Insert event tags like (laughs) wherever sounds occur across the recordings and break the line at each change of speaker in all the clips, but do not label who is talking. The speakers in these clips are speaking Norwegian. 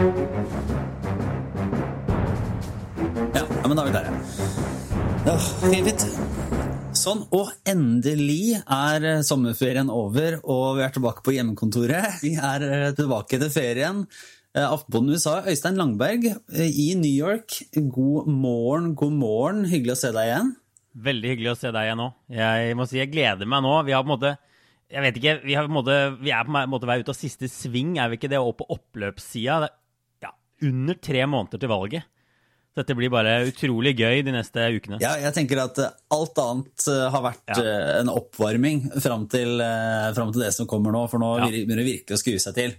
Ja, men da er vi der, ja. Fint. Sånn, og endelig er eh, sommerferien over, og vi er tilbake på hjemmekontoret. (laughs) Vi er eh, tilbake til ferien. Eh, Aftenposten USA, Øystein Langberg i New York. God morgen, god morgen. Hyggelig å se deg igjen.
Veldig hyggelig å se deg igjen òg. Jeg må si jeg gleder meg nå. Vi har på en måte jeg vet ikke, vi, måte, vi er på en måte vei ut av siste sving, er vi ikke det? Og på oppløpssida. Ja, under tre måneder til valget. Dette blir bare utrolig gøy de neste ukene.
Ja, jeg tenker at eh, alt annet eh, har vært
Ja.
eh, en oppvarming fram til, fram til det som kommer nå, for nå
Ja.
begynner det virkelig å skue seg til.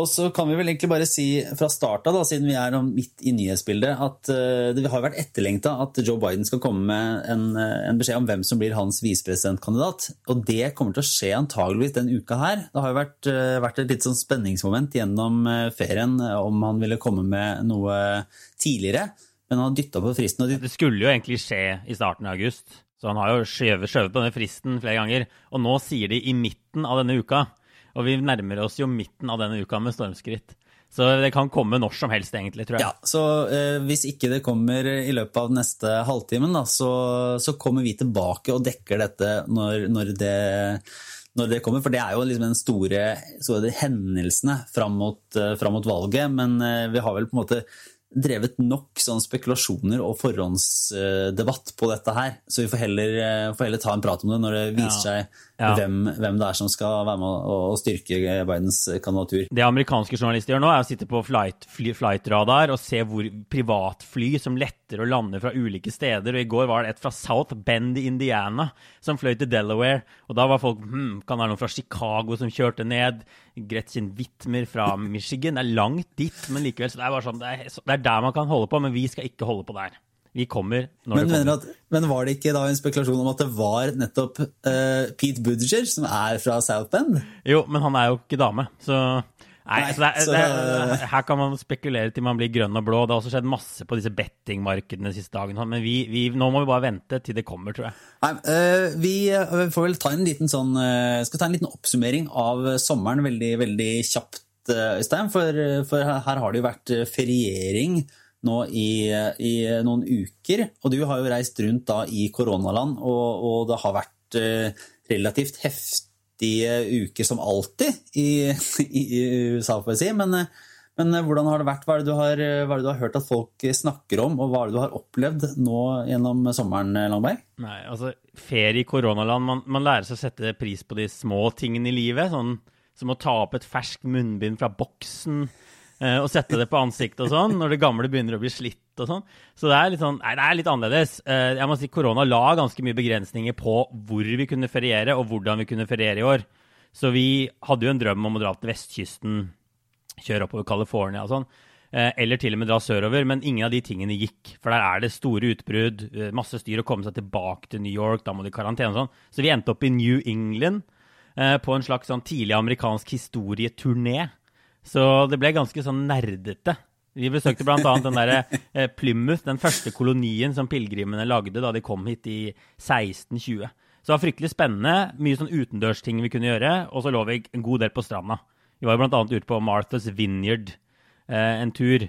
Og så kan vi vel egentlig bare si fra start av, siden vi er midt i nyhetsbildet, at eh, det har vært etterlengta at Joe Biden skal komme med en, eh, en beskjed om hvem som blir hans visepresidentkandidat. Og det kommer til å skje antageligvis den uka her. Det har jo vært, eh, vært et litt sånn spenningsmoment gjennom ferien om han ville komme med noe tidligere. Men han har dytta på fristen. og
Det skulle jo egentlig skje i starten av august, så han har jo skjøvet på denne fristen flere ganger. Og nå sier de i midten av denne uka. Og vi nærmer oss jo midten av denne uka med stormskritt. Så det kan komme når som helst, egentlig, tror jeg.
Ja, så eh, Hvis ikke det kommer i løpet av neste halvtimen, da, så, så kommer vi tilbake og dekker dette når, når, det, når det kommer. For det er jo liksom den store, store hendelsene fram mot, eh, fram mot valget. Men eh, vi har vel på en måte drevet nok sånn spekulasjoner og forhåndsdebatt på dette her. Så vi får heller, eh, får heller ta en prat om det når det viser
Ja.
seg
Ja.
hvem, hvem det er som skal være med å styrke Bidens kandidatur.
Det amerikanske journalister gjør nå, er å sitte på flight, fly, flightradar og se hvor privatfly som letter og lander fra ulike steder. Og I går var det et fra South Bend i Indiana som fløy til Delaware. Og da var folk hm, Kan det være noen fra Chicago som kjørte ned? Gretchen Whitmer fra Michigan. Det er langt dit, men likevel. Så det er sånn, det er, det er der man kan holde på, men vi skal ikke holde på der. Vi kommer når
Men,
det kommer.
at, men var det ikke da en spekulasjon om at det var nettopp uh, Pete Buttigieg, som er fra South Bend?
Jo, men han er jo ikke dame, så Nei, altså det,
så-
det, er- Her kan man spekulere til man blir grønn og blå. Det har også skjedd masse på disse bettingmarkedene de siste dagene. Men vi, vi, nå må vi bare vente til det kommer, tror jeg.
Nei, eh, vi eh, får vel ta en liten sånn eh, skal ta en liten oppsummering av sommeren veldig, veldig kjapt, Øystein. For, for her har det jo vært feriering nå i, i noen uker. Og du har jo reist rundt da i koronaland, og, og det har vært relativt heftige uker som alltid i, i, USA, får jeg si. Men, eh, men eh, hvordan har det vært? Hva er det, du har, hva er det du har hørt at folk snakker om, og hva er det du har opplevd nå gjennom sommeren, Langberg?
Nei, altså, Ferie i koronaland man, man lærer seg å sette pris på de små tingene i livet. Sånn som å ta opp et ferskt munnbind fra boksen eh, og sette det på ansiktet og sånn, når det gamle begynner å bli slitt og sånn. Så det er litt sånn, nei, det er litt annerledes. Eh, jeg må si Korona la ganske mye begrensninger på hvor vi kunne feriere, og hvordan vi kunne feriere i år. Så vi hadde jo en drøm om å dra til vestkysten, kjøre oppover California og sånn. eh, Eller til og med dra sørover, men ingen av de tingene gikk. For der er det store utbrudd, eh, masse styr å komme seg tilbake til New York, da må de i karantene og sånn. Så vi endte opp i New England eh, på en slags sånn tidlig amerikansk historieturné. Så det ble ganske sånn nerdete. Vi besøkte bl.a. den der eh, Plymouth, den første kolonien som pilegrimene lagde da de kom hit i 1620. Så det var fryktelig spennende. Mye sånn utendørsting vi kunne gjøre. Og så lå vi en god del på stranda. Vi var jo bl.a. ute på Martha's Vineyard eh, en tur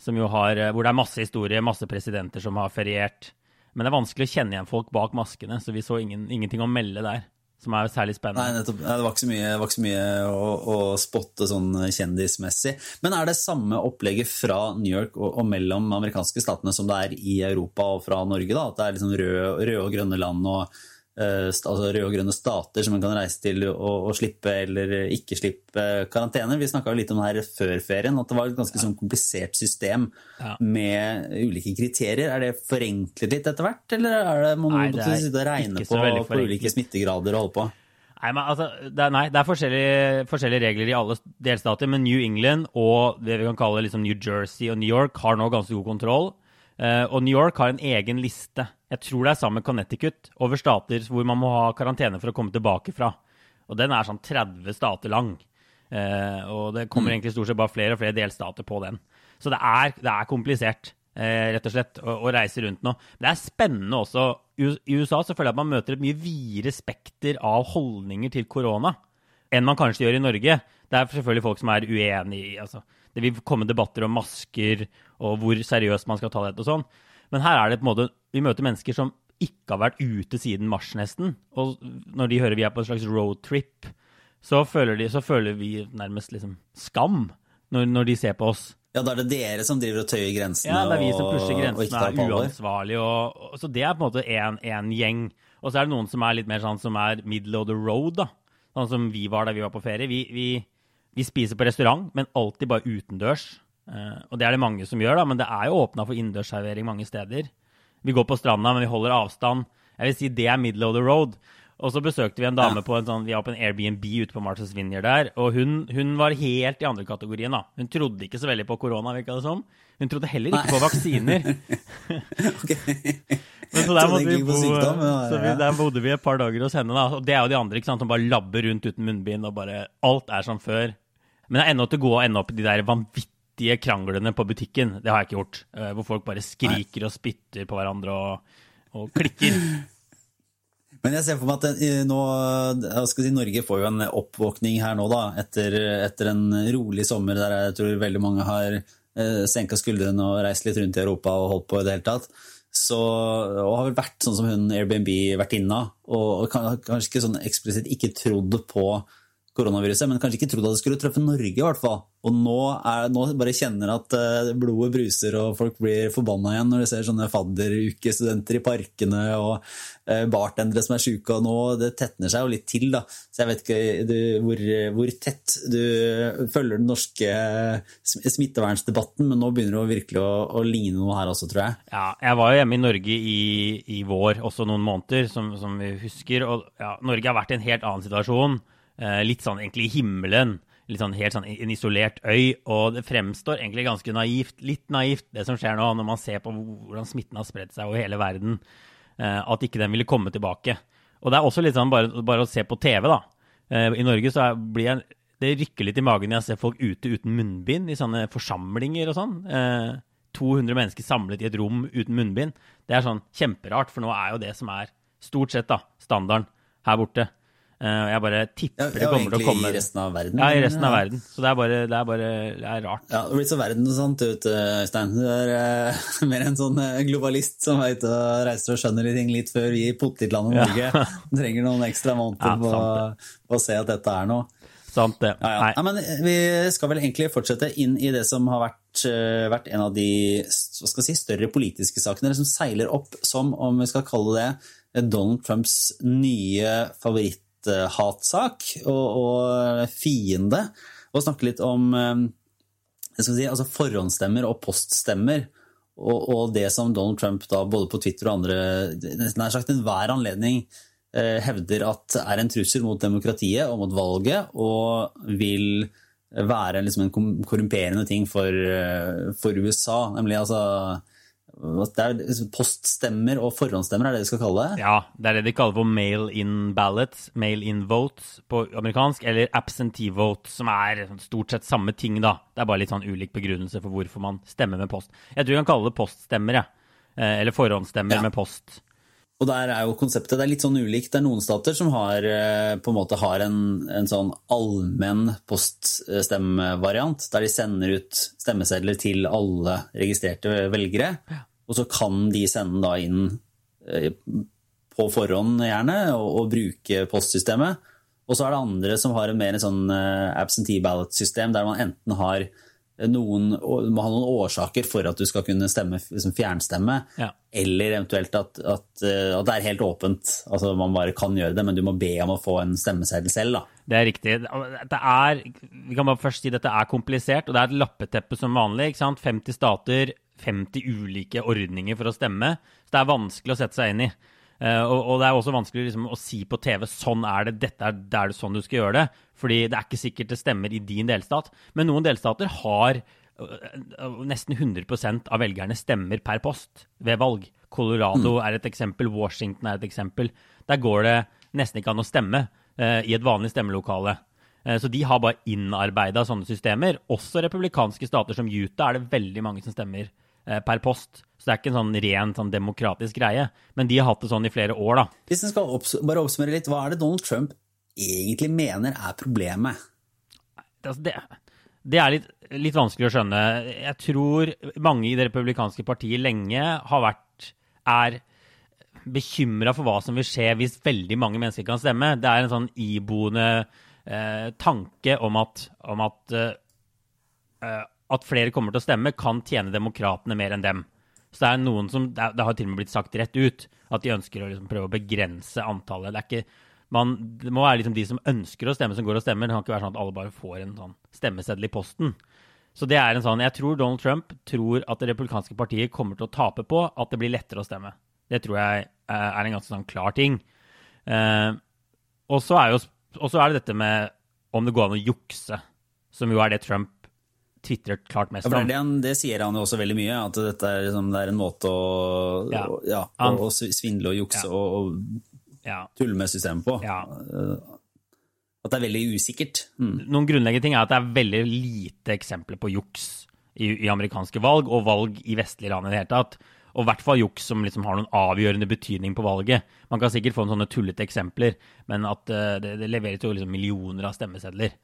har, eh, hvor det er masse historie, masse presidenter som har feriert. Men det er vanskelig å kjenne igjen folk bak maskene, så vi så ingen, ingenting å melde der. Som er særlig
Nei,
spennende.
Nei, Det var ikke så mye, ikke så mye å, å spotte sånn kjendismessig. Men er det samme opplegget fra New York og, og mellom amerikanske statene som det er i Europa og fra Norge? da? At det er liksom røde, rød og grønne land og eh, altså røde og grønne stater som man kan reise til og, og slippe eller ikke slippe karantene? Vi snakka litt om det her før ferien, at det var et ganske sånn komplisert system
Ja.
med ulike kriterier. Er det forenklet litt etter hvert, eller er det, må
Nei,
noen
det
sitte og regne på, på ulike smittegrader og holde på?
Nei, men altså, det er, nei, det er forskjellige, forskjellige regler i alle delstater, men New England og det vi kan kalle liksom New Jersey og New York har nå ganske god kontroll. Eh, og New York har en egen liste, jeg tror det er sammen med Connecticut, over stater hvor man må ha karantene for å komme tilbake fra. Og den er sånn 30 stater lang. Eh, og det kommer egentlig stort sett bare flere og flere delstater på den. Så det er, det er komplisert, eh, rett og slett, å, å reise rundt nå. Men det er spennende også. I I USA så føler jeg at man møter et mye videre spekter av holdninger til korona. enn man kanskje gjør i Norge. Det er selvfølgelig folk som er uenig i altså, Det vil komme debatter om masker og hvor seriøst man skal ta dette og sånn. Men her er det på en måte Vi møter mennesker som ikke har vært ute siden mars, nesten. Og når de hører vi er på en slags roadtrip, så så føler vi nærmest liksom skam når, når de ser på oss.
Ja, da er det dere som driver og tøyer grensene
Ja, det er vi som pusher grensene,
og
er uansvarlige. Og, og, så det er på en måte en, gjeng. Og så er det noen som er litt mer sånn som er middle of the road, da. Sånn som vi var da vi var på ferie. Vi, vi, vi spiser på restaurant, men alltid bare utendørs. Eh, og det er det mange som gjør, da, men det er jo åpna for innendørsservering mange steder. Vi går på stranda, men vi holder avstand. Jeg vil si det er middle of the road. Og så besøkte vi en dame på en sånn, vi var på en Airbnb ute på Martha's Vineyard der, og hun, hun var helt i andre kategorien. da. Hun trodde ikke så veldig på korona, virka det som. Hun trodde heller ikke på vaksiner. (laughs) Men så der, måtte vi bo,
sykdom, ja,
så vi, der bodde vi et par dager hos henne. da, og Det er jo de andre ikke sant, som bare labber rundt uten munnbind, og bare alt er som før. Men det er ennå til å gå og ende opp i de der vanvittige kranglene på butikken. Det har jeg ikke gjort. eh, Hvor folk bare skriker og spytter på hverandre og, og klikker. (laughs)
Men jeg ser for meg at nå, jeg skal si, Norge får jo en oppvåkning her nå, da, etter, etter en rolig sommer der jeg tror veldig mange har eh, senka skuldrene og reist litt rundt i Europa og holdt på i det hele tatt. Så, og har vel vært sånn som hun Airbnb-vertinna, og, og kanskje ikke sånn eksplisitt ikke trodd på koronaviruset, men kanskje ikke trodd at det skulle treffe Norge, i hvert fall. Og nå, er, nå bare kjenner at eh, blodet bruser, og folk blir forbanna igjen når de ser sånne fadderukestudenter i parkene og eh, bartendere som er sjuke, og nå det tetner seg jo litt til, da. Så jeg vet ikke du, hvor, hvor tett du følger den norske sm- smittevernsdebatten, men nå begynner det virkelig å, å ligne noe her også, tror jeg.
Ja, jeg var jo hjemme i Norge i, i vår også noen måneder, som, som vi husker. Og ja, Norge har vært i en helt annen situasjon. Eh, litt sånn egentlig i himmelen. Litt sånn helt sånn en isolert øy. Og det fremstår egentlig ganske naivt, litt naivt, det som skjer nå, når man ser på hvordan smitten har spredt seg over hele verden. Eh, at ikke den ville komme tilbake. Og det er også litt sånn bare, bare å se på TV, da. Eh, I Norge så blir jeg det rykker litt i magen når jeg ser folk ute uten munnbind i sånne forsamlinger og sånn. Eh, 200 mennesker samlet i et rom uten munnbind. Det er sånn kjemperart, for nå er jo det som er stort sett da, standarden her borte. Eh, og jeg bare
Ja,
tipper det kommer til å komme
i resten av verden.
Ja, i resten av verden. Så det er bare, det er bare det er rart.
Ja, det blir så verdensant ut, Øystein. Du er uh, (laughs) mer en sånn eh, globalist som er ute og reiser og skjønner de ting litt før vi i pottitlandet
Ja.
Norge (laughs) trenger noen ekstra måneder
Ja,
på, på å se at dette er noe.
Sant det.
Ja, ja. Ja, men vi skal vel egentlig fortsette inn i det som har vært, eh, vært en av de si, større politiske sakene, som seiler opp som, om vi skal kalle det, eh, Donald Trumps nye favoritthatsak og, og fiende. Og snakke litt om eh, si, altså forhåndsstemmer og poststemmer. Og, og det som Donald Trump da, både på Twitter og andre nær sagt enhver anledning eh, hevder at er en trussel mot demokratiet og mot valget, og vil være liksom en korrumperende ting for, eh, for USA. Nemlig altså det er liksom poststemmer og forhåndsstemmer, er det de skal kalle det?
Ja, det er det de kaller for mail-in ballots, mail-in votes på amerikansk, eller absentee vote, som er stort sett samme ting, da. Det er bare litt sånn ulik begrunnelse for hvorfor man stemmer med post. Jeg tror vi kan kalle det poststemmer, jeg. Eh, Eller forhåndsstemmer
Ja.
med post.
Og der er jo konseptet det er litt sånn ulikt. Det er noen stater som har, eh, på en måte har en, en sånn allmenn poststemvariant, der de sender ut stemmesedler til alle registrerte velgere. Og så kan de sende da inn eh, på forhånd gjerne, og, og bruke postsystemet. Og så er det andre som har en mer en sånn eh, absentee ballot-system, der man enten har noen, du må ha noen årsaker for at du skal kunne stemme, liksom fjernstemme,
Ja.
eller eventuelt at, at, eh, at det er helt åpent. Altså Man bare kan gjøre det, men du må be om å få en stemmeseddel selv. da.
Det er riktig. Det er, vi kan bare først si dette er komplisert, og det er et lappeteppe som vanlig. ikke sant? 50 stater, 50 ulike ordninger for å stemme. Så det er vanskelig å sette seg inn i. Eh, og, og det er også vanskelig liksom, å si på TV sånn er det, dette er, det er det sånn du skal gjøre det. Fordi det er ikke sikkert det stemmer i din delstat. Men noen delstater har øh, nesten 100% av velgerne stemmer per post ved valg. Colorado er et eksempel, Washington er et eksempel. Der går det nesten ikke an å stemme eh, i et vanlig stemmelokale. Eh, så de har bare innarbeida sånne systemer. Også republikanske stater som Utah er det veldig mange som stemmer eh, per post. Så det er ikke en sånn ren sånn demokratisk greie. Men de har hatt det sånn i flere år, da.
Hvis en skal opps bare oppsummere litt, hva er det Donald Trump egentlig mener er problemet?
Altså, det, det er litt, litt, vanskelig å skjønne. Jeg tror mange i det republikanske partiet lenge har vært er bekymra for hva som vil skje hvis veldig mange mennesker kan stemme. Det er en sånn iboende eh, tanke om at, om at, eh, at flere kommer til å stemme, kan tjene demokratene mer enn dem. Så det er noen som, det, har til og med blitt sagt rett ut at de ønsker å liksom prøve å begrense antallet. Det, er ikke, man, det må være liksom de som ønsker å stemme, som går og stemmer. Det kan ikke være sånn at alle bare får en sånn stemmeseddel i posten. Så det er en sånn, Jeg tror Donald Trump tror at det republikanske partiet kommer til å tape på at det blir lettere å stemme. Det tror jeg er en ganske sånn klar ting. Eh, og så er, er, det dette med om det går an å jukse, som jo er det Trump tvitrer klart mest
om. Ja, det, det, sier han jo også veldig mye, at dette er, liksom, det er en måte å, ja. Å, ja, han, å svindle og jukse og, og tulle med systemet på. Eh, at det er veldig usikkert.
Mm. Noen grunnleggende ting er at det er veldig lite eksempler på juks i, i amerikanske valg, og valg i vestlige land i det hele tatt. Og i hvert fall juks som liksom har noen avgjørende betydning på valget. Man kan sikkert få en sånne tullete eksempler, men at uh, det, det, leveres jo liksom millioner av stemmesedler.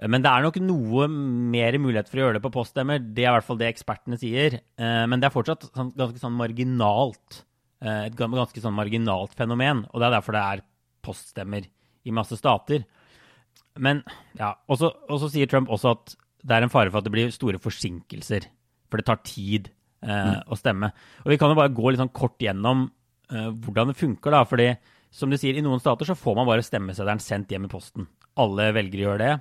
Eh, men det er nok noe mer mulighet for å gjøre det på poststemmer. Det er i hvert fall det ekspertene sier. Uh, men det er fortsatt sånn, ganske sånn marginalt. Uh, et ganske sånn marginalt fenomen. Og det er derfor det er poststemmer i masse stater. Men ja, Og så sier Trump også at det er en fare for at det blir store forsinkelser. For det tar tid eh, å stemme. Og Vi kan jo bare gå litt sånn kort gjennom eh, hvordan det funker. da, fordi som du sier, I noen stater så får man bare stemmeseddelen sendt hjem i posten. Alle velgere gjør det.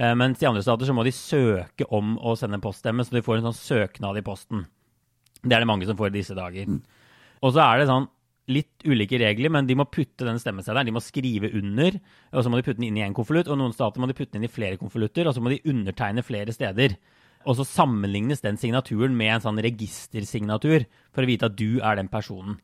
Eh, mens i andre stater så må de søke om å sende en poststemme, så de får en sånn søknad i posten. Det er det mange som får i disse dager. Mm. Og så er det sånn litt ulike regler, men de må putte den stemmeseddelen. De må skrive under, og så må de putte den inn i én konvolutt. Og noen stater må de putte den inn i flere konvolutter, og så må de undertegne flere steder. Og så sammenlignes den signaturen med en sånn registersignatur for å vite at du er den personen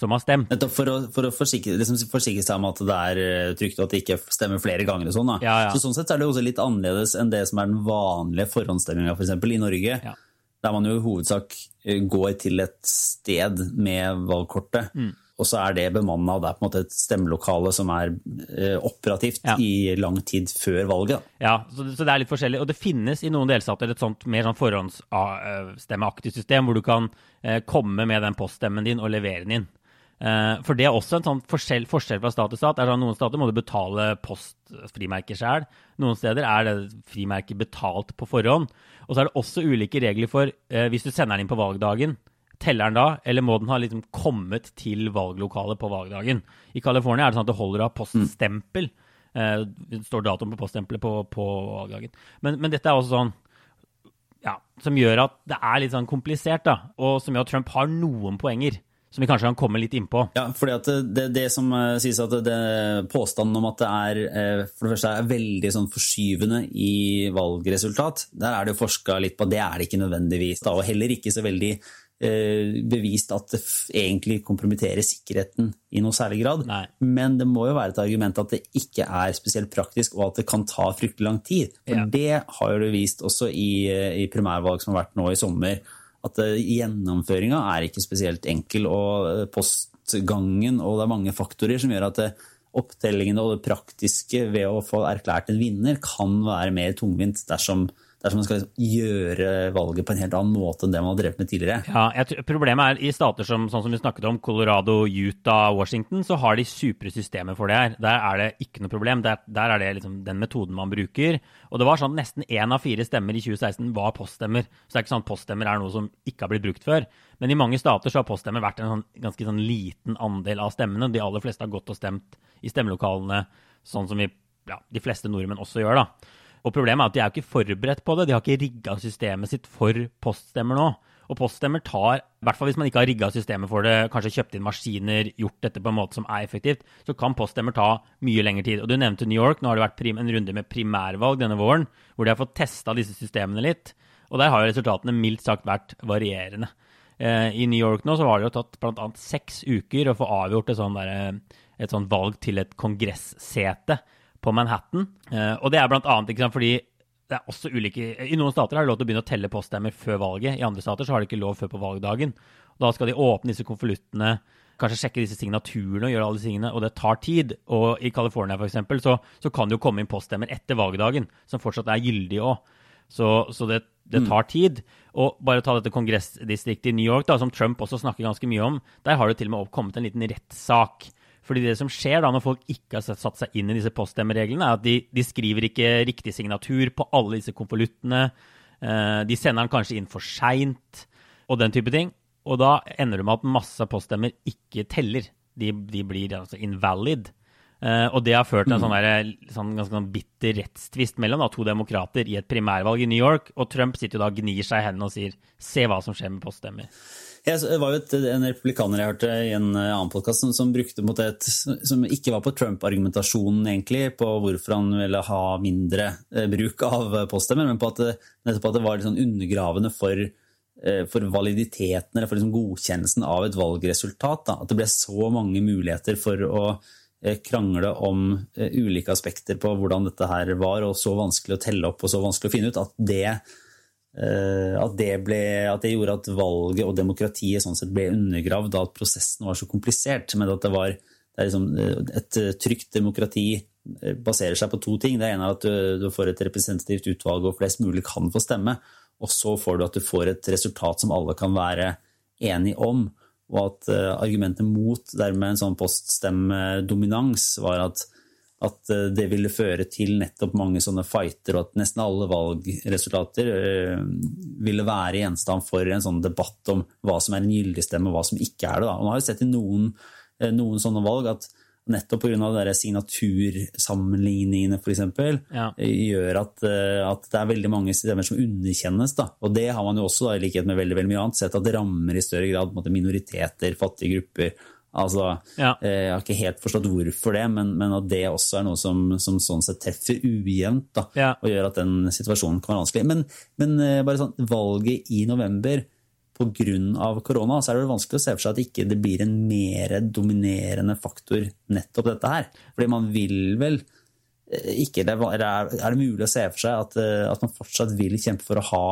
som har stemt.
For å, for å forsikre, liksom forsikre, seg om at det er eh, trygt og at det ikke stemmer flere ganger. og sånn. Ja, ja. Så Sånn sett er det også litt annerledes enn det som er den vanlige forhåndsstemminga for For i Norge. Ja. Der man jo i hovedsak eh, går til et sted med valgkortet. Mm og så er det bemanna, det er på en måte et stemmelokale som er eh, operativt i lang tid før valget.
Ja, så, så, det er litt forskjellig. Og det finnes i noen delstater et sånt mer sånn forhåndsstemmeaktig system, hvor du kan komme med den poststemmen din og levere den inn. Eh, for det er også en sånn forskjell, forskjell fra stat til stat. Sånn, noen stater må du betale postfrimerker sjøl. Noen steder er det frimerket betalt på forhånd. Og så er det også ulike regler for eh, hvis du sender den inn på valgdagen Teller den da, eller må den ha liksom kommet til valglokalet på valgdagen? I California er det sånn at det holder av poststempel. Eh, det står datoen på poststempelet på, på valgdagen. Men, men, dette er også sånn ja, som gjør at det er litt sånn komplisert, da. Og som gjør at Trump har noen poenger. Som vi kanskje kan komme litt innpå.
Ja, fordi at det, det som uh, sies at det, Påstanden om at det er uh, for det første er veldig sånn forskyvende i valgresultat, der er det jo forska litt på. Det er det ikke nødvendigvis. Da, og heller ikke så veldig uh, bevist at det egentlig kompromitterer sikkerheten i noe særlig grad. Nei. Men det må jo være et argument at det ikke er spesielt praktisk, og at det kan ta fryktelig lang tid. For ja. det har jo det vist også i, i primærvalg som har vært nå i sommer, at uh, gjennomføringa er ikke spesielt enkel. Og uh, postgangen og det er mange faktorer som gjør at uh, opptellingene og det praktiske ved å få erklært en vinner kan være mer tungvint dersom dersom man skal liksom gjøre valget på en helt annen måte enn det man har drevet med tidligere.
Ja, jeg, Problemet er i stater som, sånn som vi snakket om, Colorado, Utah, Washington, så har de supre systemer for det her. Der er det ikke noe problem. Der, der er det liksom den metoden man bruker. Og det var sånn at nesten én av fire stemmer i 2016 var poststemmer. Så det er ikke sånn at poststemmer er noe som ikke har blitt brukt før. Men i mange stater så har poststemmer vært en sånn, ganske sånn liten andel av stemmene. De aller fleste har gått og stemt i stemmelokalene sånn som vi, ja, de fleste nordmenn også gjør. da. Og problemet er at de er jo ikke forberedt på det. De har ikke rigga systemet sitt for poststemmer nå. Og poststemmer tar, i hvert fall hvis man ikke har rigga systemet for det, kanskje kjøpt inn maskiner, gjort dette på en måte som er effektivt, så kan poststemmer ta mye lengre tid. Og du nevnte New York. Nå har det vært en runde med primærvalg denne våren, hvor de har fått testa disse systemene litt. Og der har jo resultatene mildt sagt vært varierende. Eh, I New York nå så har det jo tatt bl.a. seks uker å få avgjort et sånt, der, et sånt valg til et kongressete på Manhattan. Eh, og det er blant annet ikke sant, fordi det er også ulike I noen stater har de lov til å begynne å telle poststemmer før valget. I andre stater så har de ikke lov før på valgdagen. Da skal de åpne disse konvoluttene kanskje sjekke disse signaturene og gjøre alle disse tingene, og det tar tid. Og i California f.eks. Så, så kan det jo komme inn poststemmer etter valgdagen, som fortsatt er gyldige òg. Så, så, det, det tar tid. Og bare ta dette kongressdistriktet i New York, da, som Trump også snakker ganske mye om, der har det til og med kommet en liten rettssak. Fordi det som skjer da når folk ikke har satt seg inn i disse poststemmereglene, er at de, de skriver ikke riktig signatur på alle disse konvoluttene. Eh, de sender den kanskje inn for seint, og den type ting. Og da ender det med at masse poststemmer ikke teller. De, de blir altså invalid. Uh, og det har ført til en sånn, der, sånn ganske sånn bitter rettstvist mellom da, to demokrater i et primærvalg i New York. Og Trump sitter jo da og gnir seg i hendene og sier 'se hva som skjer med poststemmer'.
Jeg var jo et, en republikaner jeg hørte i en eh, annen podkast som, som, brukte mot et, som ikke var på Trump-argumentasjonen, egentlig, på hvorfor han ville ha mindre eh, bruk av poststemmer, men på at det, nettopp at det var litt sånn undergravende for, eh, for validiteten eller for liksom godkjennelsen av et valgresultat. Da. At det ble så mange muligheter for å Eh, krangle om eh, ulike aspekter på hvordan dette her var, og så vanskelig å telle opp og så vanskelig å finne ut, at det, eh, at det, ble, at det gjorde at valget og demokratiet sånn sett ble undergravd, da at prosessen var så komplisert. Men at det var det liksom, et trygt demokrati baserer seg på to ting. Det ene er at du, du får et representativt utvalg og flest mulig kan få stemme. Og så får du at du får et resultat som alle kan være enige om og at argumentet mot dermed en sånn poststemmedominans var at, at uh, det ville føre til nettopp mange sånne fighter, og at nesten alle valgresultater uh, ville være gjenstand for en sånn debatt om hva som er en gyldig stemme, og hva som ikke er det. Da. Og nå har vi sett i noen, noen sånne valg at nettopp pga. signatursammenligningene f.eks. Ja. gjør at, eh, at, det er veldig mange systemer som underkjennes. Da. Og det har man jo også, da, i likhet med veldig, veldig mye annet, sett at det rammer i større grad måte, minoriteter, fattige grupper. Altså, ja. eh, Jeg har ikke helt forstått hvorfor det, men, men at det også er noe som, som sånn sett treffer ujevnt. Da, ja. Og gjør at den situasjonen kan være vanskelig. Men, men eh, bare sånn, valget i november pga. korona, så er det vanskelig å se for seg at ikke det blir en mer dominerende faktor nettopp dette her. Fordi man vil vel eh, det Er det mulig å se for seg at, eh, at man fortsatt vil kjempe for å ha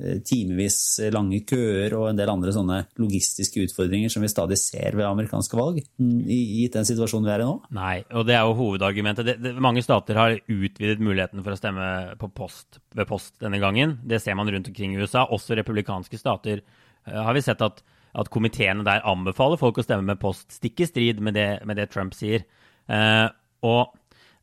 eh, timevis lange køer og en del andre sånne logistiske utfordringer som vi stadig ser ved amerikanske valg, mm, gitt den situasjonen vi er i nå?
Nei, og det er jo hovedargumentet. Det, det, mange stater har utvidet muligheten for å stemme på post ved post denne gangen. Det ser man rundt omkring i USA. Også republikanske stater har vi sett at, at komiteene der anbefaler folk å stemme med post, stikk i strid med det, med det Trump sier. Eh, og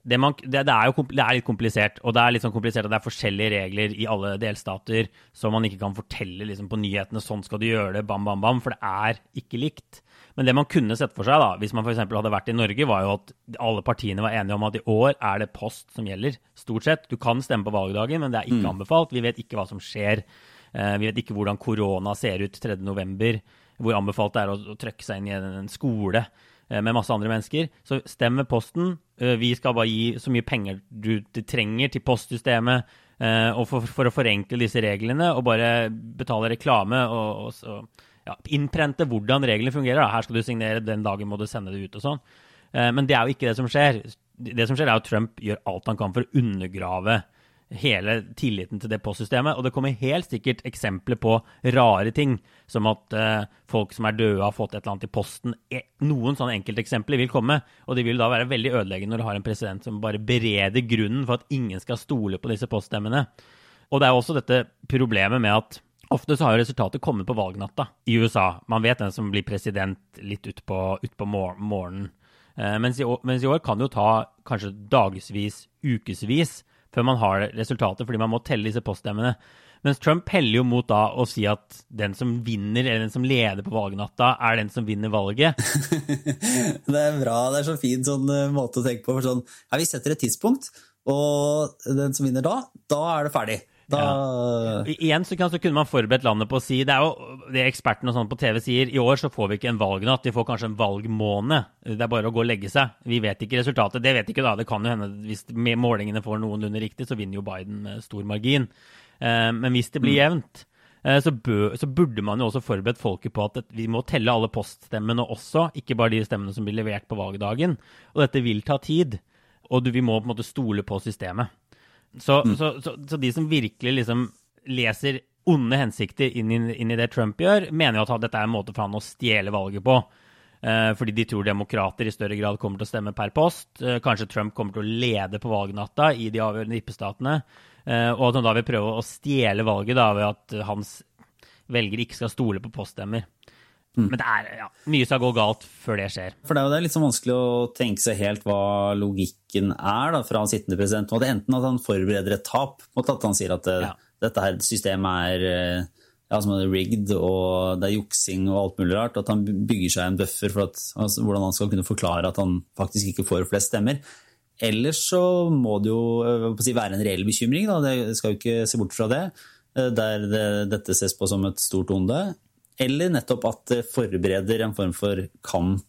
det, man, det, det, er jo det er litt komplisert, og det er litt sånn komplisert at det er forskjellige regler i alle delstater som man ikke kan fortelle liksom, på nyhetene sånn skal du gjøre det, bam, bam, bam, for det er ikke likt. Men det man kunne sett for seg, da, hvis man f.eks. hadde vært i Norge, var jo at alle partiene var enige om at i år er det post som gjelder, stort sett. Du kan stemme på valgdagen, men det er ikke mm. anbefalt. Vi vet ikke hva som skjer Eh, vi vet ikke hvordan korona ser ut 3.11., hvor anbefalt det er å, å trykke seg inn i en, skole med masse andre mennesker. Så stem med Posten. Eh, vi skal bare gi så mye penger du, trenger til postsystemet. Og for, for, å forenkle disse reglene og bare betale reklame og, og så, ja, innprente hvordan reglene fungerer. Da. Her skal du signere, den dagen må du sende det ut og sånn. Men det er jo ikke det som skjer. Det som skjer, er at Trump gjør alt han kan for å undergrave hele tilliten til det postsystemet. Og det kommer helt sikkert eksempler på rare ting, som at uh, folk som er døde, har fått et eller annet i posten. E, noen sånne enkelteksempler vil komme, og de vil da være veldig ødeleggende når du har en president som bare bereder grunnen for at ingen skal stole på disse poststemmene. Og det er også dette problemet med at Ofte så har jo resultatet kommet på valgnatta i USA. Man vet den som blir president litt utpå ut på morgenen. Eh, mens, i år, mens, i år, kan det jo ta kanskje dagevis, ukevis før man har resultatet, fordi man må telle disse poststemmene. Mens Trump heller jo mot da å si at den som vinner, eller den som leder på valgnatta, er den som vinner valget. (laughs)
det er bra. Det er så fin sånn uh, måte å tenke på. For sånn, ja, vi setter et tidspunkt, og den som vinner da, da er det ferdig. Da...
Ja. Igjen så, kan, så, kunne man forberedt landet på å si Det er jo det ekspertene sånn på TV sier. I år så får vi ikke en valgnatt, vi får kanskje en valgmåned. Det er bare å gå og legge seg. Vi vet ikke resultatet. Det vet ikke da. Det kan jo hende hvis målingene får noenlunde riktig, så vinner jo Biden med stor margin. Eh, men hvis det blir mm. jevnt, eh, så, så, burde man jo også forberedt folket på at vi må telle alle poststemmene også, ikke bare de stemmene som blir levert på valgdagen. Og dette vil ta tid. Og vi må på en måte stole på systemet. Så, mm. så, så, så, de som virkelig liksom leser onde hensikter inn i, inn i, det Trump gjør, mener jo at dette er en måte for han å stjele valget på. Eh, fordi de tror demokrater i større grad kommer til å stemme per post. Eh, kanskje Trump kommer til å lede på valgnatta i de avgjørende vippestatene. Eh, og at han da vil prøve å stjele valget da, ved at hans velgere ikke skal stole på poststemmer. Mm. Men det er, ja, mye skal gå galt før det skjer.
For Det er jo det litt sånn vanskelig å tenke seg helt hva logikken er da, fra han sittende president. Enten at han forbereder et tap, at han sier at ja. dette her systemet er ja, som er rigged og det er juksing og alt mulig rart. At han bygger seg en buffer for at, altså, hvordan han skal kunne forklare at han faktisk ikke får flest stemmer. Ellers så må det jo si, være en reell bekymring, da. det skal jo ikke se bort fra det. Eh, der det, dette ses på som et stort onde. Eller nettopp at det forbereder en form for kamp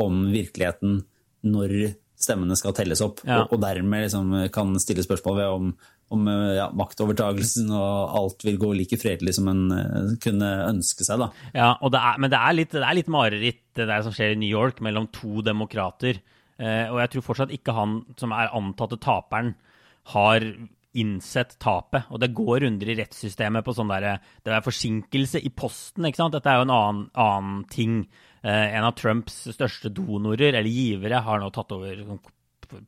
om virkeligheten når stemmene skal telles opp, ja. og, og, dermed liksom kan stille spørsmål ved om om ja, maktovertagelsen og alt vil gå like fredelig som en uh, kunne ønske seg. Da.
Ja, det er, Men det er, litt, det er litt mareritt det der som skjer i New York mellom to demokrater. Uh, og jeg tror fortsatt ikke han som er antatte taperen, har innsett tapet. Og det går runder i rettssystemet på sånn der, det er forsinkelse i posten. ikke sant? Dette er jo en annen, annen ting. Eh, en av Trumps største donorer, eller givere, har nå tatt over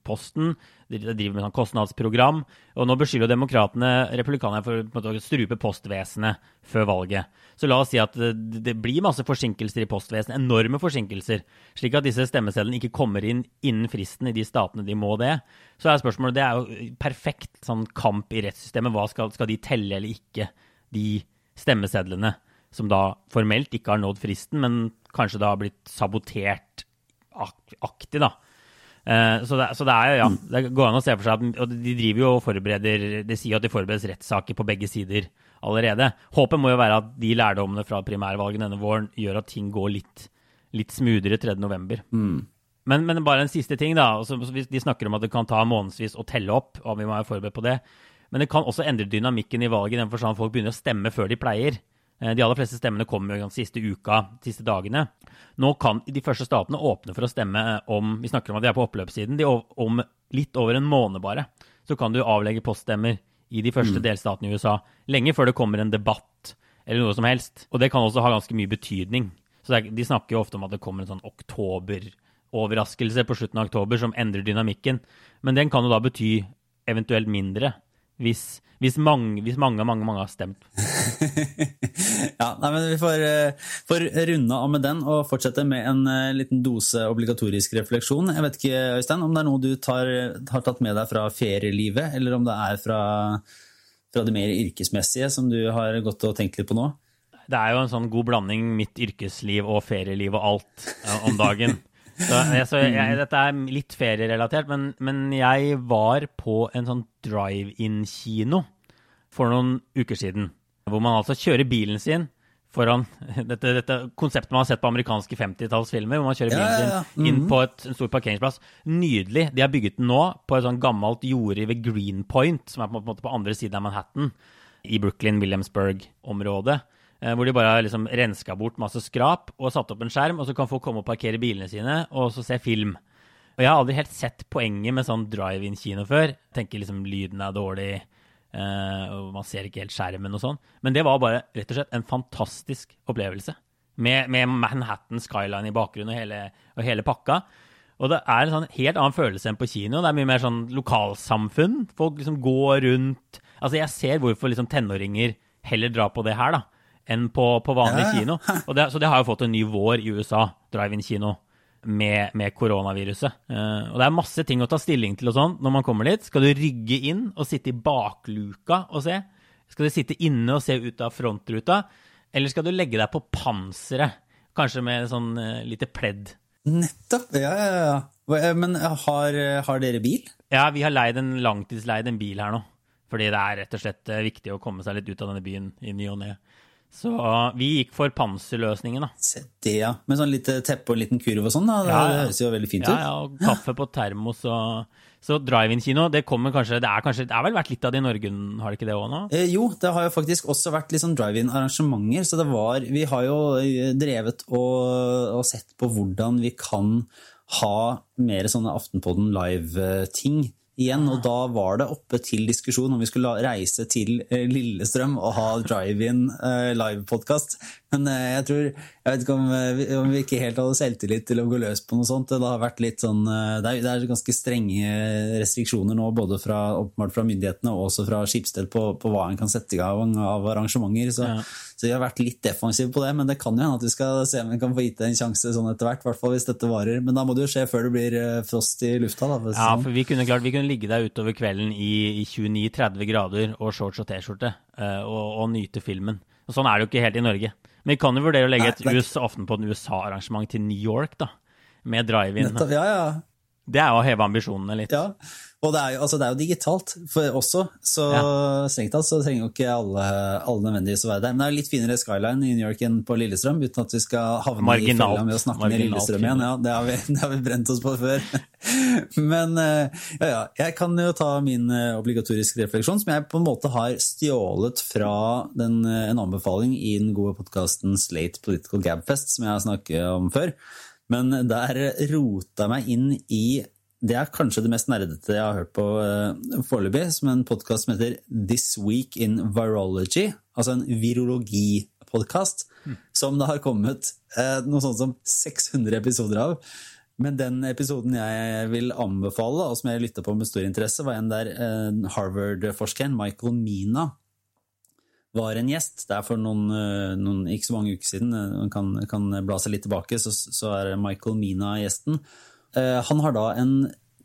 Posten. De driver med sånn kostnadsprogram. Og nå beskylder demokratene republikanerne for å strupe postvesenet før valget. Så la oss si at det, blir masse forsinkelser i postvesenet, enorme forsinkelser, slik at disse stemmesedlene ikke kommer inn innen fristen i de statene de må det. Så er spørsmålet Det er jo perfekt sånn kamp i rettssystemet. Hva skal, skal de telle eller ikke, de stemmesedlene? Som da formelt ikke har nådd fristen, men kanskje da har blitt sabotert aktig, da. Uh, så, det, så, det, er jo, ja. Det går an å se for seg at og de driver jo og forbereder De sier at de forbereder rettssaker på begge sider allerede. Håpet må jo være at de lærdommene fra primærvalget denne våren gjør at ting går litt, litt smoothere 3.11. Mm. Men, men, bare en siste ting, da. Altså, de snakker om at det kan ta månedsvis å telle opp, og vi må være forberedt på det. Men det kan også endre dynamikken i valget, i den forstand folk begynner å stemme før de pleier. Eh, de aller fleste stemmene kommer jo den siste uka, siste dagene. Nå kan de første statene åpne for å stemme om Vi snakker om at de er på oppløpssiden. De om litt over en måned bare, så kan du avlegge poststemmer i de første mm. delstatene i USA. Lenge før det kommer en debatt eller noe som helst. Og det kan også ha ganske mye betydning. Så er, De snakker jo ofte om at det kommer en sånn oktoberoverraskelse på slutten av oktober som endrer dynamikken. Men den kan jo da bety eventuelt mindre hvis, hvis, mange, hvis mange, mange, mange har stemt. (laughs)
ja, nei, men Vi får, uh, får, runde av med den og fortsette med en uh, liten dose obligatorisk refleksjon. Jeg vet ikke, Øystein, om det er noe du tar, har tatt med deg fra ferielivet, eller om det er fra, fra det mer yrkesmessige som du har gått og tenkt litt på nå?
Det er jo en sånn god blanding mitt yrkesliv og ferieliv og alt ja, om dagen. (laughs) Så, så jeg, mm. dette er litt ferierelatert, men, men jeg var på en sånn drive-in-kino for noen uker siden. Hvor man altså kjører bilen sin foran (laughs) dette, dette konseptet man har sett på amerikanske 50-tallsfilmer. Hvor man kjører bilen ja, ja, ja. sin inn mm-hmm. på et, en stor parkeringsplass. Nydelig. De har bygget den nå på et sånn gammelt jorde ved Greenpoint, som er på, på, på andre siden av Manhattan. I Brooklyn-Williamsburg-området. Eh, hvor de bare har liksom renska bort masse skrap og satt opp en skjerm, og så kan folk komme og parkere bilene sine og så se film. Og jeg har aldri helt sett poenget med sånn drive-in-kino før. Tenker liksom lyden er dårlig, uh, og man ser ikke helt skjermen og sånn. Men det var bare rett og slett en fantastisk opplevelse. Med, med Manhattan skyline i bakgrunnen og hele, og hele, pakka. Og det er en sånn helt annen følelse enn på kino. Det er mye mer sånn lokalsamfunn. Folk liksom går rundt Altså, jeg ser hvorfor liksom tenåringer heller drar på det her, da enn på, på vanlig ja, kino. Det, så det har jo fått en ny vår i USA, drive-in-kino, med, med, koronaviruset. Uh, og det er masse ting å ta stilling til og sånn når man kommer dit. Skal du rygge inn og sitte i bakluka og se? Skal du sitte inne og se ut av frontruta? Eller skal du legge deg på panseret, kanskje med sånn uh, lite pledd?
Nettopp! Ja, ja, ja. Eh, men har, har, dere bil?
Ja, vi har leid en langtidsleid en bil her nå. Fordi det er rett og slett viktig å komme seg litt ut av denne byen i ny og ne. Så vi gikk for panserløsningen, da.
Se det, ja. Med sånn lite teppe og en liten kurv og sånn, da. Det, ja, ja. høres jo veldig fint ut.
Ja, ja, og kaffe på termos og Så drive-in-kino, det kommer kanskje Det er kanskje Det er vel vært litt av det i Norge, har det ikke det òg nå?
Eh, jo, det har jo faktisk også vært litt sånn drive-in-arrangementer. Så det var Vi har jo eh, drevet og, og sett på hvordan vi kan ha mer sånne Aftenpodden live-ting igjen, og da var det oppe til diskusjon om vi skulle reise til eh, Lillestrøm og ha drive-in live-podkast. Men uh, jeg tror Jeg vet ikke om, uh, om, vi ikke helt hadde selvtillit til å gå løs på noe sånt. Det har vært litt sånn det er, det, er, ganske strenge restriksjoner nå, både fra, fra myndighetene og også fra Skipsted på, på, hva en kan sette i gang av arrangementer. Så, ja. så, vi har vært litt defensive på det, men det kan jo hende at vi skal se om vi kan få gitt det en sjanse sånn etter hvert. hvert hvis dette varer. Men da må det jo skje før det blir frost i lufta. Da,
ja, sånn. for vi kunne klart, vi kunne ligge der utover kvelden i, i 29-30 grader og shorts og T-skjorte og, og, nyte filmen. Og Sånn er det jo ikke helt i Norge. Men vi kan jo vurdere å legge et US, Aftenpåten USA-arrangement til New York, da. Med drive-in.
Ja, ja.
Det er jo å heve ambisjonene litt.
Ja, og det er, jo, altså det er jo digitalt for også, så ja. strengt tatt så trenger jo ikke alle, alle nødvendigvis å være der. Men det er jo litt finere skyline i New York enn på Lillestrøm, uten at vi skal havne Marginalt. i fella med å snakke ned Lillestrøm igjen. Ja, det har, vi, (laughs) det har, vi, brent oss på før. (laughs) Men eh, ja, ja, jeg kan jo ta min eh, obligatoriske refleksjon, som jeg på en måte har stjålet fra den, eh, en anbefaling i den gode podkasten Slate Political Gabfest, som jeg har snakket om før. Men der rota jeg meg inn i det er kanskje det mest nerdete jeg har hørt på uh, foreløpig, som en podkast som heter This Week in Virology. Altså en virologipodkast mm. som det har kommet uh, noe sånt som 600 episoder av. Men den episoden jeg vil anbefale, og som jeg lytta på med stor interesse, var en der uh, Harvard-forskeren Michael Mina var en gjest. Det er for noen, noen, ikke så mange uker siden, man kan, kan bla seg litt tilbake, så, så er Michael Mina gjesten. Eh, han har da en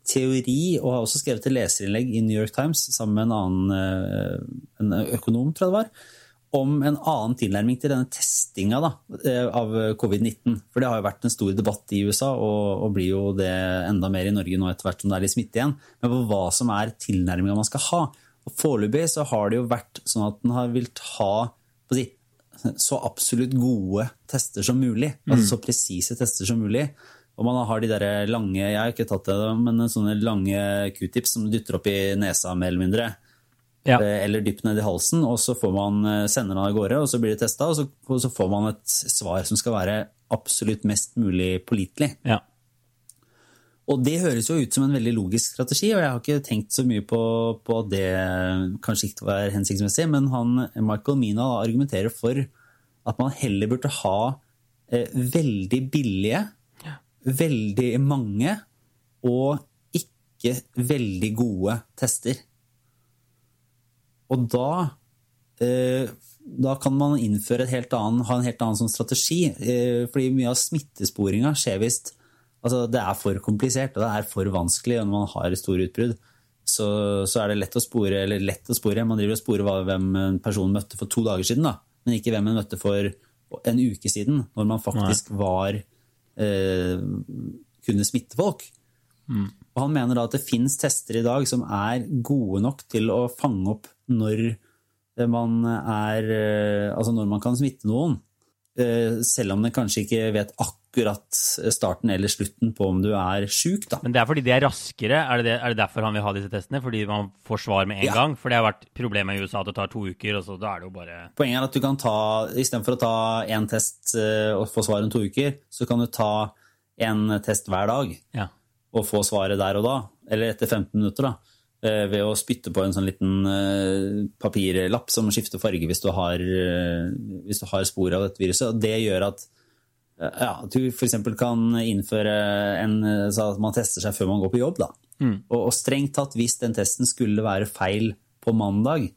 teori, og har også skrevet et leserinnlegg i New York Times sammen med en annen eh, en økonom, tror jeg det var, om en annen tilnærming til denne testinga da, eh, av covid-19. For det har jo vært en stor debatt i USA, og, og, blir jo det enda mer i Norge nå etter hvert som det er litt smitte igjen, men på hva som er tilnærminga man skal ha. Og Foreløpig så har det jo vært sånn at en har villet ha si, så absolutt gode tester som mulig. Mm. Altså så presise tester som mulig. Og man har de der lange jeg har ikke tatt det, men sånne lange q-tips som du dytter opp i nesa, mer eller mindre. Ja. Eh, eller dypt ned i halsen, og så får man eh, sender den av gårde, og så blir det testa, og, og, så får man et svar som skal være absolutt mest mulig pålitelig.
Ja.
Og det høres jo ut som en veldig logisk strategi, og jeg har ikke tenkt så mye på, på at det kanskje ikke var hensiktsmessig, men han, Michael Mina argumenterer for at man heller burde ha eh, veldig billige veldig mange og ikke veldig gode tester. Og da, eh, da kan man innføre et helt annen, ha en helt annen sånn strategi. Eh, fordi mye av smittesporinga skjer visst altså Det er for komplisert og det er for vanskelig når man har store utbrudd. Så, så, er det lett å spore, eller lett å spore, man driver og sporer hvem en person møtte for to dager siden, da. men ikke hvem en møtte for en uke siden, når man faktisk var eh, kunne smitte folk. Mm. Og han mener da at det fins tester i dag som er gode nok til å fange opp når man, er, eh, altså når man kan smitte noen. Eh, selv om den kanskje ikke vet akkurat starten eller slutten på om du er sjuk.
Men det er fordi de er raskere? Er det, er det, derfor han vil ha disse testene? Fordi man får svar med en ja. gang? For det har vært problemet i USA at det tar to uker, og så da er det jo bare
Poenget er at du kan ta, istedenfor å ta én test eh, og få svar om to uker, så kan du ta en test hver dag
ja.
og få svaret der og da. Eller etter 15 minutter, da. Eh, ved å spytte på en sånn liten uh, papirlapp som skifter farge hvis du har, hvis du har spor av dette viruset. Og det gjør at, ja, at du f.eks. kan innføre en, så at man tester seg før man går på jobb. Da. Mm. Og, og, strengt tatt, hvis den testen skulle være feil på mandag,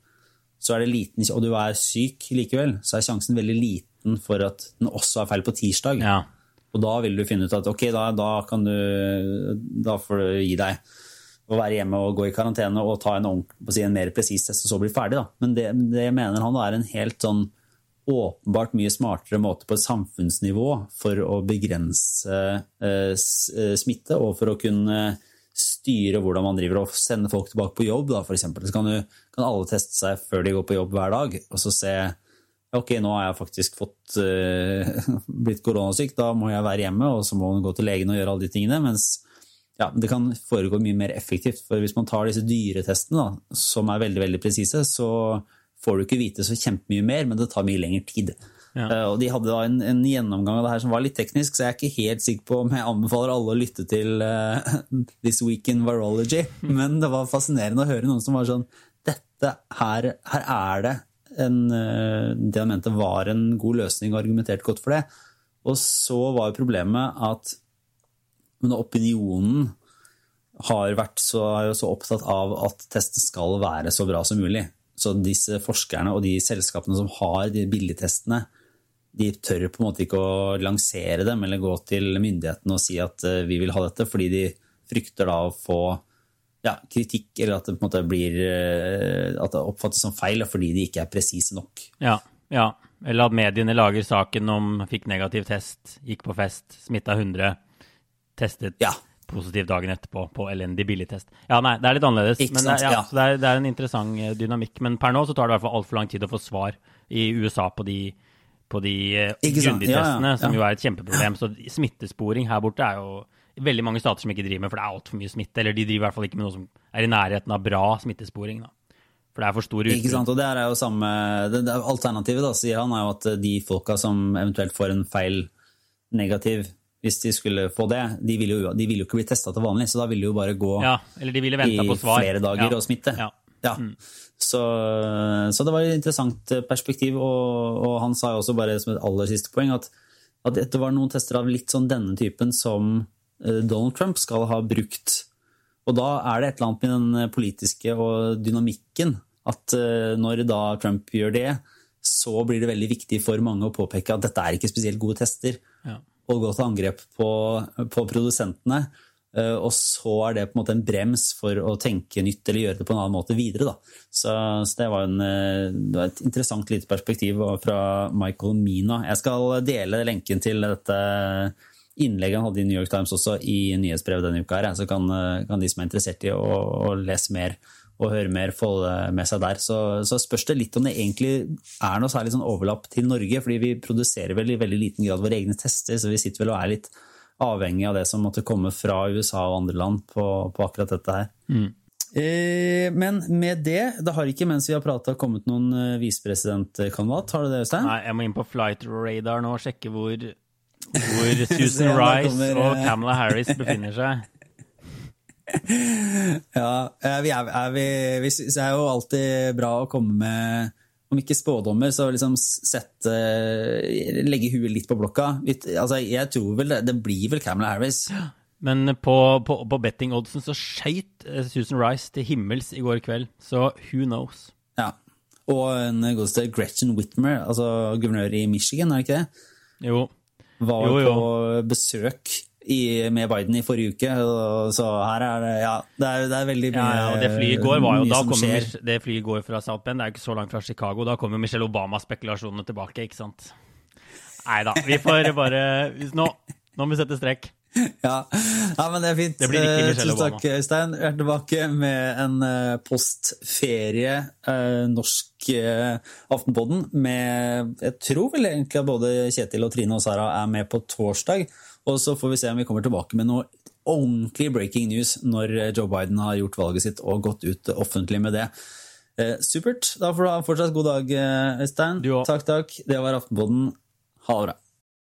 så er det liten, og du er syk likevel, så er sjansen veldig liten for at den også er feil på tirsdag.
Ja.
Og da vil du finne ut at ok, da, da, kan du, da får du gi deg å være hjemme og gå i karantene og ta en, si, en mer presis test og så bli ferdig. Da. Men det, det, mener han er en helt sånn åpenbart mye smartere måte på et samfunnsnivå for å begrense eh, eh, smitte og for å kunne styre hvordan man driver og sende folk tilbake på jobb. Da, for eksempel. så kan, du, kan alle teste seg før de går på jobb hver dag, og så se ok, nå har jeg faktisk fått, uh, (laughs) blitt koronasyk, da må jeg være hjemme, og så må man gå til legen og gjøre alle de tingene. mens ja, det kan foregå mye mer effektivt. For hvis man tar disse dyretestene, da, som er veldig veldig presise, så får du ikke vite så kjempemye mer, men det tar mye lengre tid.
Ja.
Uh, Og de hadde da en, en gjennomgang av det her som var litt teknisk, så jeg er ikke helt sikker på om jeg anbefaler alle å lytte til uh, (laughs) This Week in Virology. (laughs) Men det var fascinerende å høre noen som var sånn Dette her, her er det en, uh, det han mente var en god løsning, og argumenterte godt for det. Og så var jo problemet at men opinionen har vært så, er jo så opptatt av at testen skal være så bra som mulig. Så disse forskerne og de selskapene som har de billigtestene, de tør på en måte ikke å lansere dem eller gå til myndighetene og si at eh, vi vil ha dette, fordi de frykter da å få ja, kritikk, eller at det på en måte blir eh, at det oppfattes som feil fordi de ikke er presise nok.
Ja, ja. Eller at mediene lager saken om fikk negativ test, gikk på fest, smitta 100, testet
Ja.
Positivt dagen etterpå på elendig billigtest. Ja, nei, det er litt annerledes. Men
sant,
ja,
ja.
Så det, er, det er en interessant eh, dynamikk. Men per nå så tar det i hvert fall altfor lang tid å få svar i USA på de, på de eh,
ja,
som jo er et kjempeproblem. Så smittesporing her borte er jo veldig mange stater som ikke driver med, for det er altfor mye smitte. Eller de driver i hvert fall ikke med noe som er i nærheten av bra smittesporing. da. For det er for stor
Ikke sant, og det er jo samme det, det, Alternativet, da, sier han, er jo at de folka som eventuelt får en feil negativ, hvis de skulle få det, de ville jo, de ville jo ikke bli testa til vanlig, så da ville de jo bare gå
Ja, eller de ville
i
på svar.
flere dager
Ja.
og smitte.
Ja.
Ja. Så, så det var et interessant perspektiv, og, og han sa jo også bare som et aller siste poeng at, at det var noen tester av litt sånn denne typen som eh, Donald Trump skal ha brukt. Og da er det et eller annet med den politiske og dynamikken at eh, når da Trump gjør det, så blir det veldig viktig for mange å påpeke at dette er ikke spesielt gode tester
Ja.
Og gå til angrep på, på produsentene. eh, Og så er det på en måte en brems for å tenke nytt eller gjøre det på en annen måte videre. Så, så det var, en, eh, det var et interessant lite perspektiv fra Michael Mina. Jeg skal dele lenken til dette innlegget han hadde i New York Times også i nyhetsbrevet denne uka, her, så kan, eh, kan de som er interessert i å, å lese mer og høre mer, få det med seg der. Så, så spørs det litt om det egentlig er noe særlig sånn overlapp til Norge, fordi vi produserer vel i veldig liten grad våre egne tester, så vi sitter vel og er litt avhengig av det som måtte komme fra USA og andre land på, på akkurat dette her. Eh, men med det, det har ikke mens vi har prata kommet noen eh, visepresidentkandidat, har du det, Øystein?
Nei, jeg må inn på flight radar nå og sjekke hvor, hvor (laughs) Susan Rice
kommer,
og
eh,
Kamala Harris befinner seg. (laughs)
Ja, eh, vi er, er vi, vi synes det er jo alltid bra å komme med om ikke spådommer, så liksom sette Legge huet litt på blokka. Altså, jeg tror vel det, det blir vel Kamala Harris.
Men på, på, på betting-oddsen så skøyt eh, Susan Rice til himmels i går kveld, så who knows?
Ja. Og en godeste Gretchen Whitmer, altså guvernør i Michigan, er det ikke det?
Jo.
Var
Jo, jo.
på besøk i, med Biden i forrige uke, så her er det Ja, det er, det er veldig mye
Ja, ja, det flyet går var jo da
som
kommer. Det flyet går fra South Bend, det er jo ikke så langt fra Chicago. Da kommer Michelle Obama-spekulasjonene tilbake, ikke sant? Nei da, vi får bare Nå, nå må vi sette strek. (laughs)
Ja. ja, men det er fint.
Det
Eh, Tusen takk, Øystein. Vi er tilbake med en eh, postferie eh, norsk Aftenpodden med Jeg tror vel egentlig at både Kjetil og Trine og Sara er med på torsdag. Og så får vi se om vi kommer tilbake med noe ordentlig breaking news når Joe Biden har gjort valget sitt og gått ut offentlig med det. Eh, supert. Da får du ha fortsatt god dag, eh, Øystein. Takk, takk. Det var Aftenpodden. Ha det bra.